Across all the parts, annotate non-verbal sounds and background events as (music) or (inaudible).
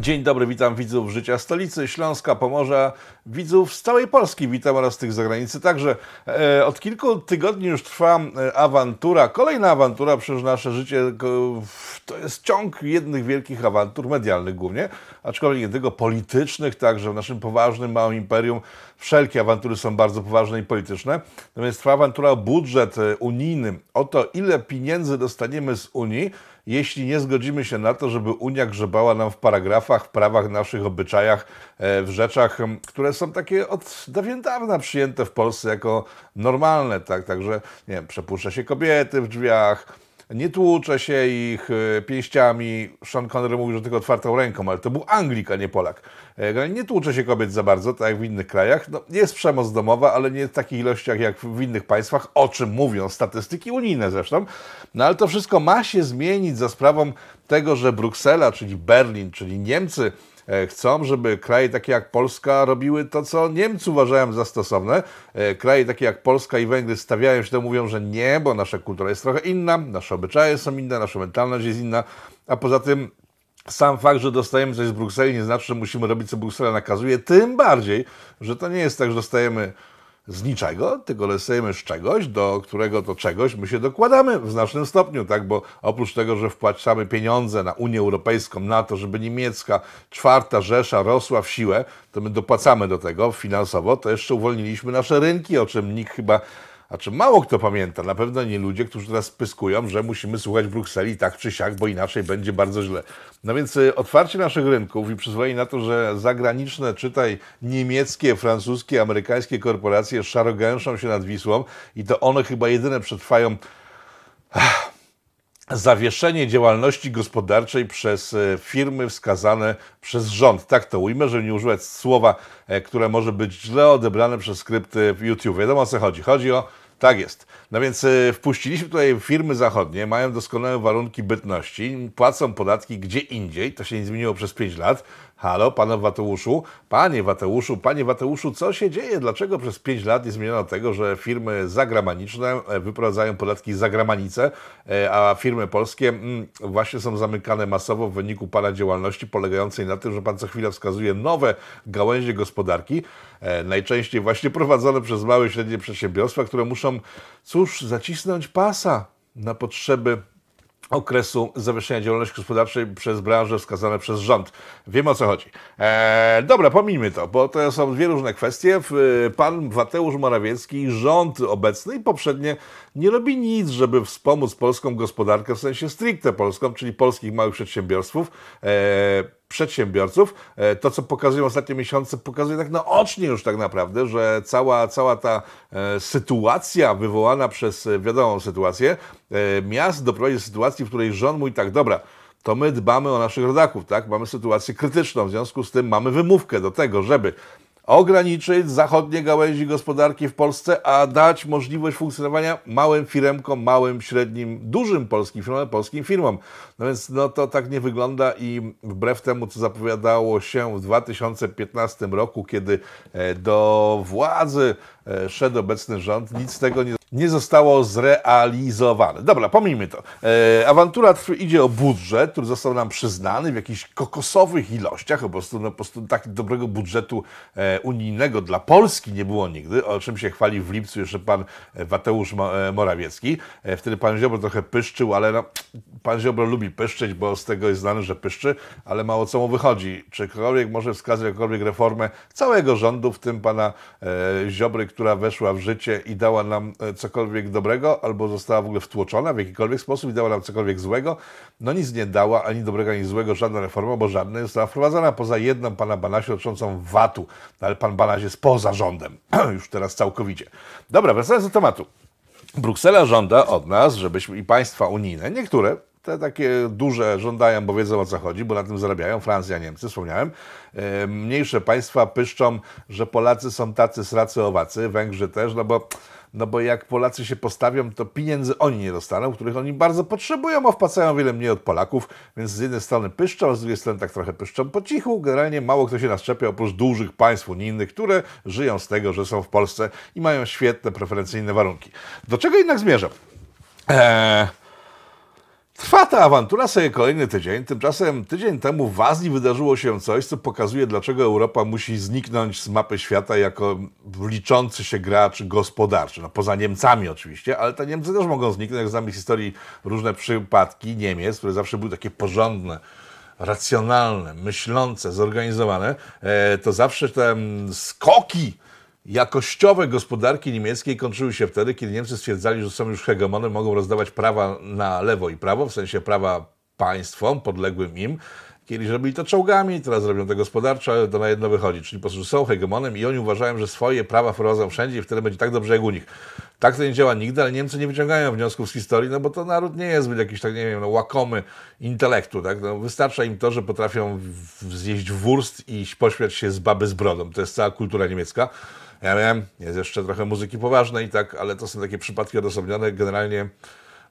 Dzień dobry, witam widzów Życia Stolicy, Śląska, Pomorza, widzów z całej Polski, witam oraz tych z zagranicy. Także e, od kilku tygodni już trwa e, awantura, kolejna awantura, przecież nasze życie to jest ciąg jednych wielkich awantur, medialnych głównie, aczkolwiek nie tylko politycznych, także w naszym poważnym, małym imperium wszelkie awantury są bardzo poważne i polityczne. Natomiast trwa awantura o budżet e, unijny, o to ile pieniędzy dostaniemy z Unii, jeśli nie zgodzimy się na to, żeby Unia grzebała nam w paragrafach, w prawach, naszych obyczajach, e, w rzeczach, które są takie od dawien dawna przyjęte w Polsce jako normalne, tak? Także, nie wiem, przepuszcza się kobiety w drzwiach, nie tłucze się ich e, pięściami. Sean Connery mówił, że tylko otwartą ręką, ale to był Anglik, a nie Polak. E, nie tłucze się kobiet za bardzo, tak jak w innych krajach. No, jest przemoc domowa, ale nie w takich ilościach jak w innych państwach, o czym mówią statystyki unijne zresztą. No ale to wszystko ma się zmienić za sprawą tego, że Bruksela, czyli Berlin, czyli Niemcy, chcą, żeby kraje takie jak Polska robiły to, co Niemcy uważają za stosowne. E, kraje takie jak Polska i Węgry stawiają się to, mówią, że nie, bo nasza kultura jest trochę inna, nasze obyczaje są inne, nasza mentalność jest inna, a poza tym sam fakt, że dostajemy coś z Brukseli nie znaczy, że musimy robić, co Bruksela nakazuje, tym bardziej, że to nie jest tak, że dostajemy z niczego, tylko lesujemy z czegoś, do którego to czegoś my się dokładamy w znacznym stopniu, tak? Bo oprócz tego, że wpłacamy pieniądze na Unię Europejską, na to, żeby niemiecka czwarta Rzesza rosła w siłę, to my dopłacamy do tego finansowo, to jeszcze uwolniliśmy nasze rynki, o czym nikt chyba a czy mało kto pamięta, na pewno nie ludzie, którzy teraz pyskują, że musimy słuchać Brukseli tak czy siak, bo inaczej będzie bardzo źle. No więc y, otwarcie naszych rynków i przyzwolenie na to, że zagraniczne, czytaj niemieckie, francuskie, amerykańskie korporacje szarogęszą się nad Wisłą i to one chyba jedyne przetrwają zawieszenie działalności gospodarczej przez e, firmy wskazane przez rząd. Tak to ujmę, żeby nie używać słowa, e, które może być źle odebrane przez skrypty w YouTube. Wiadomo o co chodzi. Chodzi o tak jest. No więc y, wpuściliśmy tutaj firmy zachodnie, mają doskonałe warunki bytności, płacą podatki gdzie indziej, to się nie zmieniło przez 5 lat. Halo, panie Wateuszu, panie Wateuszu, panie Wateuszu, co się dzieje? Dlaczego przez 5 lat nie zmieniono tego, że firmy zagraniczne e, wyprowadzają podatki za granicę, e, a firmy polskie mm, właśnie są zamykane masowo w wyniku pana działalności polegającej na tym, że pan co chwilę wskazuje nowe gałęzie gospodarki, e, najczęściej właśnie (laughs) prowadzone przez małe i średnie przedsiębiorstwa, które muszą, cóż, zacisnąć pasa na potrzeby okresu zawieszenia działalności gospodarczej przez branżę wskazane przez rząd. Wiemy o co chodzi. Eee, dobra, pomijmy to, bo to są dwie różne kwestie. Pan Mateusz Morawiecki, rząd obecny i poprzednie nie robi nic, żeby wspomóc polską gospodarkę w sensie stricte polską, czyli polskich małych przedsiębiorstwów. Eee, przedsiębiorców. E, to, co pokazują ostatnie miesiące, pokazuje tak naocznie już tak naprawdę, że cała, cała ta e, sytuacja wywołana przez e, wiadomą sytuację miast doprowadzi do sytuacji, w której rząd mówi tak, dobra, to my dbamy o naszych rodaków, tak? Mamy sytuację krytyczną, w związku z tym mamy wymówkę do tego, żeby ograniczyć zachodnie gałęzi gospodarki w Polsce, a dać możliwość funkcjonowania małym firmkom, małym, średnim, dużym polskim firmom, polskim firmom. No więc no, to tak nie wygląda i wbrew temu, co zapowiadało się w 2015 roku, kiedy e, do władzy e, szedł obecny rząd, nic z tego nie nie zostało zrealizowane. Dobra, pomijmy to. E, awantura idzie o budżet, który został nam przyznany w jakichś kokosowych ilościach, po prostu, no, po prostu tak dobrego budżetu e, unijnego dla Polski nie było nigdy, o czym się chwali w lipcu jeszcze pan Mateusz e, Morawiecki. E, wtedy pan Ziobro trochę pyszczył, ale no, pan Ziobro lubi pyszczeć, bo z tego jest znany, że pyszczy, ale mało co mu wychodzi. Czy ktokolwiek może wskazać jakąkolwiek reformę całego rządu, w tym pana e, Ziobry, która weszła w życie i dała nam e, cokolwiek dobrego, albo została w ogóle wtłoczona w jakikolwiek sposób i dała nam cokolwiek złego. No nic nie dała, ani dobrego, ani złego, żadna reforma, bo żadna nie została wprowadzona, poza jedną pana Banasia dotyczącą VAT-u. No, ale pan Banaś jest poza rządem, (clears throat) już teraz całkowicie. Dobra, wracając do tematu. Bruksela żąda od nas, żebyśmy i państwa unijne, niektóre, te takie duże żądają, bo wiedzą o co chodzi, bo na tym zarabiają, Francja, Niemcy, wspomniałem. E, mniejsze państwa pyszczą, że Polacy są tacy sracy owacy, Węgrzy też, no bo no bo jak Polacy się postawią, to pieniędzy oni nie dostaną, których oni bardzo potrzebują, a wpłacają wiele mniej od Polaków, więc z jednej strony pyszczą, z drugiej strony tak trochę pyszczą po cichu. Generalnie mało kto się naszczepia oprócz dużych państw unijnych, które żyją z tego, że są w Polsce i mają świetne, preferencyjne warunki. Do czego jednak zmierzam? Eee Trwa ta awantura sobie kolejny tydzień. Tymczasem tydzień temu w Azji wydarzyło się coś, co pokazuje, dlaczego Europa musi zniknąć z mapy świata jako liczący się gracz gospodarczy. No poza Niemcami oczywiście, ale te Niemcy też mogą zniknąć. Znamy historii różne przypadki Niemiec, które zawsze były takie porządne, racjonalne, myślące, zorganizowane, e, to zawsze te skoki jakościowe gospodarki niemieckiej kończyły się wtedy, kiedy Niemcy stwierdzali, że są już hegemonem, mogą rozdawać prawa na lewo i prawo, w sensie prawa państwom podległym im. Kiedyś robili to czołgami, teraz robią to gospodarczo, ale to na jedno wychodzi. Czyli po prostu są hegemonem i oni uważają, że swoje prawa wprowadzą wszędzie i wtedy będzie tak dobrze jak u nich. Tak to nie działa nigdy, ale Niemcy nie wyciągają wniosków z historii, no bo to naród nie jest jakiś tak, nie wiem, no, łakomy intelektu, tak? No, wystarcza im to, że potrafią zjeść wurst i pośmiać się z baby z brodą. To jest cała kultura niemiecka. Ja wiem, jest jeszcze trochę muzyki poważnej, tak, ale to są takie przypadki odosobnione. Generalnie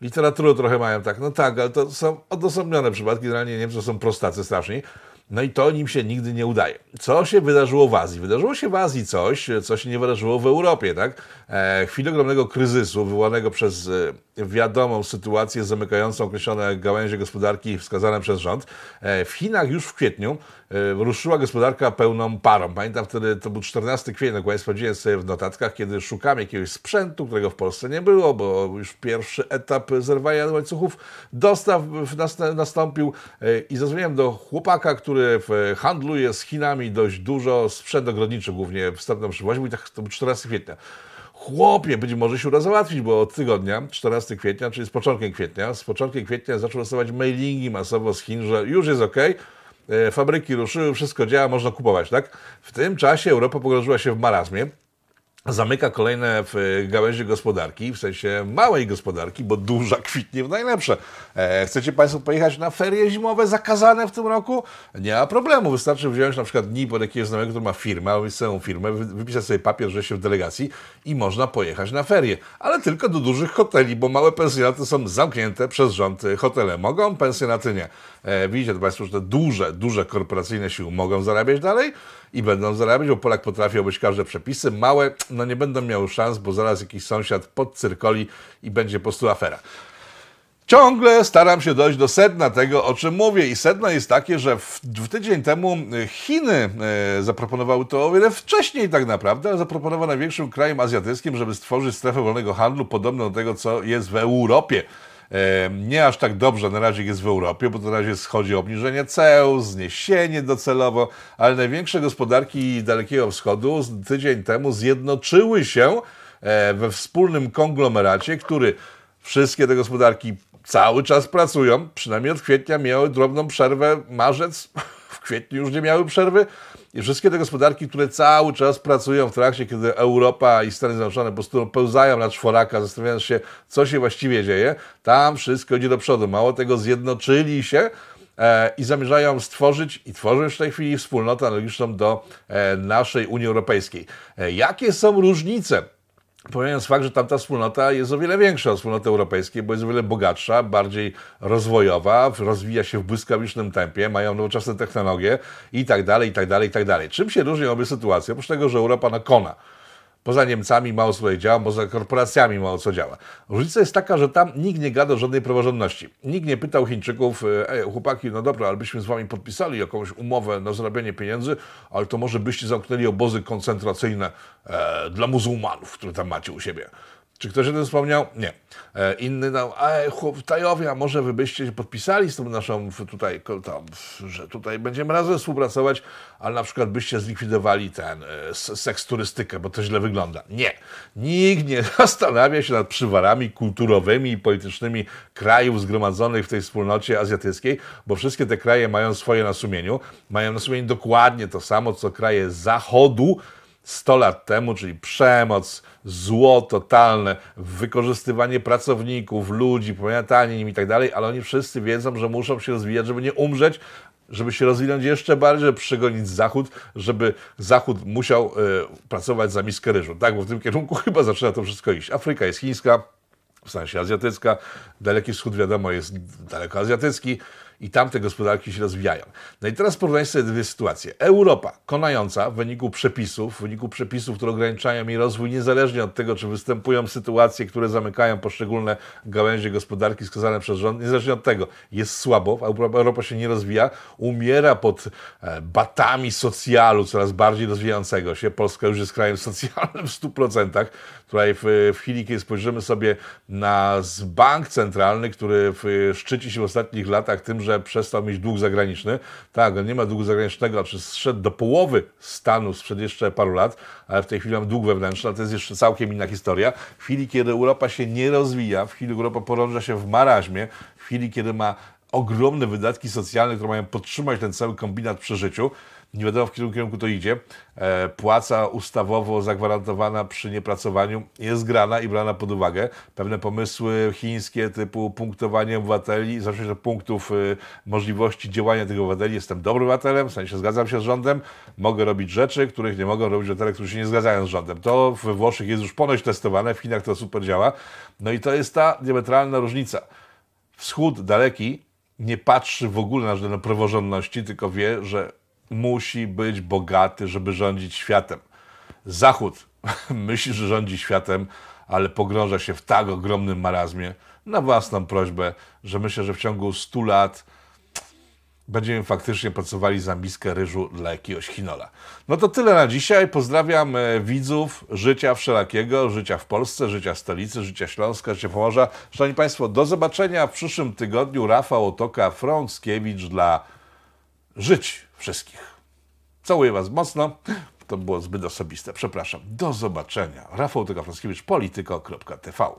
literatury trochę mają tak, no tak, ale to są odosobnione przypadki. Generalnie Niemcy są prostacy straszni. No i to nim się nigdy nie udaje. Co się wydarzyło w Azji? Wydarzyło się w Azji coś, co się nie wydarzyło w Europie, tak? E, chwilę ogromnego kryzysu wywołanego przez e, wiadomą sytuację zamykającą określone gałęzie gospodarki wskazane przez rząd. E, w Chinach już w kwietniu e, ruszyła gospodarka pełną parą. Pamiętam wtedy, to był 14 kwietnia, jak sprawdziłem sobie w notatkach, kiedy szukam jakiegoś sprzętu, którego w Polsce nie było, bo już pierwszy etap zerwania łańcuchów dostaw nastąpił e, i zadzwoniłem do chłopaka, który który handluje z Chinami dość dużo, sprzęt ogrodniczy głównie wstępną przywoził i tak to był 14 kwietnia. Chłopie, być może się uda załatwić, bo od tygodnia, 14 kwietnia, czyli z początkiem kwietnia, z początkiem kwietnia zaczął dostawać mailingi masowo z Chin, że już jest ok, e, fabryki ruszyły, wszystko działa, można kupować, tak? W tym czasie Europa pogrążyła się w marazmie zamyka kolejne w gałęzi gospodarki, w sensie małej gospodarki, bo duża kwitnie w najlepsze. E, chcecie Państwo pojechać na ferie zimowe zakazane w tym roku? Nie ma problemu, wystarczy wziąć na przykład dni pod jakiegoś znajomego, który ma firmę, albo całą firmę, wypisać sobie papier, że się w delegacji i można pojechać na ferie. Ale tylko do dużych hoteli, bo małe pensjonaty są zamknięte przez rząd. Hotele mogą, pensjonaty nie. E, widzicie Państwo, że te duże, duże korporacyjne siły mogą zarabiać dalej i będą zarabiać, bo Polak potrafi obejść każde przepisy. Małe, no nie będą miały szans, bo zaraz jakiś sąsiad podcyrkoli i będzie po prostu afera. Ciągle staram się dojść do sedna tego, o czym mówię. I sedno jest takie, że w, w tydzień temu Chiny e, zaproponowały to o wiele wcześniej tak naprawdę, ale zaproponowały największym krajem azjatyckim, żeby stworzyć strefę wolnego handlu podobną do tego, co jest w Europie nie aż tak dobrze na razie jest w Europie, bo na razie chodzi o obniżenie ceł, zniesienie docelowo, ale największe gospodarki Dalekiego Wschodu tydzień temu zjednoczyły się e, we wspólnym konglomeracie, który wszystkie te gospodarki cały czas pracują, przynajmniej od kwietnia miały drobną przerwę, marzec, (laughs) kwietniu już nie miały przerwy, i wszystkie te gospodarki, które cały czas pracują w trakcie, kiedy Europa i Stany Zjednoczone po prostu pełzają na czworaka, zastanawiając się, co się właściwie dzieje, tam wszystko idzie do przodu. Mało tego, zjednoczyli się e, i zamierzają stworzyć i tworzą już w tej chwili wspólnotę analogiczną do e, naszej Unii Europejskiej. E, jakie są różnice Pomijając fakt, że tamta wspólnota jest o wiele większa od wspólnoty europejskiej, bo jest o wiele bogatsza, bardziej rozwojowa, rozwija się w błyskawicznym tempie, mają nowoczesne technologie i tak dalej, i tak dalej, i tak dalej. Czym się różnią obie sytuacje? Oprócz tego, że Europa nakona Poza Niemcami mało tutaj działa, poza korporacjami mało co działa. Różnica jest taka, że tam nikt nie gada o żadnej praworządności. Nikt nie pytał Chińczyków, e, chłopaki, no dobra, ale byśmy z wami podpisali jakąś umowę na zarabianie pieniędzy, ale to może byście zamknęli obozy koncentracyjne e, dla muzułmanów, które tam macie u siebie. Czy ktoś o tym wspomniał? Nie. E, inny no, ej, Tajowie, a może wy byście podpisali z tą naszą tutaj, tam, że tutaj będziemy razem współpracować, ale na przykład byście zlikwidowali ten e, seks turystykę, bo to źle wygląda. Nie. Nikt nie (laughs) zastanawia się nad przywarami kulturowymi i politycznymi krajów zgromadzonych w tej wspólnocie azjatyckiej, bo wszystkie te kraje mają swoje na sumieniu. Mają na sumieniu dokładnie to samo, co kraje zachodu, 100 lat temu, czyli przemoc, zło totalne, wykorzystywanie pracowników, ludzi, pamiętanie nim i tak dalej, ale oni wszyscy wiedzą, że muszą się rozwijać, żeby nie umrzeć, żeby się rozwinąć jeszcze bardziej, żeby przegonić Zachód, żeby Zachód musiał y, pracować za miskę ryżu. Tak, bo w tym kierunku (laughs) chyba zaczyna to wszystko iść. Afryka jest chińska, w sensie azjatycka, Daleki Wschód wiadomo jest daleko azjatycki i tamte gospodarki się rozwijają. No i teraz porównaj sobie dwie sytuacje. Europa, konająca w wyniku przepisów, w wyniku przepisów, które ograniczają jej rozwój, niezależnie od tego, czy występują sytuacje, które zamykają poszczególne gałęzie gospodarki skazane przez rząd, niezależnie od tego, jest słabo, Europa się nie rozwija, umiera pod e, batami socjalu coraz bardziej rozwijającego się. Polska już jest krajem socjalnym w 100%. Tutaj w, w chwili, kiedy spojrzymy sobie na bank centralny, który szczyci się w ostatnich latach tym, że przestał mieć dług zagraniczny. Tak, on nie ma długu zagranicznego, czy zszedł do połowy stanu sprzed jeszcze paru lat, ale w tej chwili mam dług wewnętrzny, ale to jest jeszcze całkiem inna historia. W chwili, kiedy Europa się nie rozwija, w chwili, kiedy Europa porąża się w maraźmie, w chwili, kiedy ma ogromne wydatki socjalne, które mają podtrzymać ten cały kombinat przy życiu, nie wiadomo w którym kierunku to idzie. E, płaca ustawowo zagwarantowana przy niepracowaniu jest grana i brana pod uwagę. Pewne pomysły chińskie typu punktowanie obywateli, zawsze do punktów y, możliwości działania tych obywateli. Jestem dobrym obywatelem, w sensie zgadzam się z rządem, mogę robić rzeczy, których nie mogą robić obywatele, którzy się nie zgadzają z rządem. To we Włoszech jest już ponoć testowane, w Chinach to super działa. No i to jest ta diametralna różnica. Wschód daleki nie patrzy w ogóle na żadne praworządności, tylko wie, że musi być bogaty, żeby rządzić światem. Zachód (laughs) myśli, że rządzi światem, ale pogrąża się w tak ogromnym marazmie na własną prośbę, że myślę, że w ciągu 100 lat będziemy faktycznie pracowali za miskę ryżu dla jakiegoś chinola. No to tyle na dzisiaj. Pozdrawiam e, widzów życia wszelakiego, życia w Polsce, życia stolicy, życia Śląska, życia Pomorza. Szanowni Państwo, do zobaczenia w przyszłym tygodniu. Rafał Otoka, Frąckiewicz dla żyć wszystkich. Całuję Was mocno. To było zbyt osobiste, przepraszam. Do zobaczenia. Rafał Otoka, Frąckiewicz, polityko.tv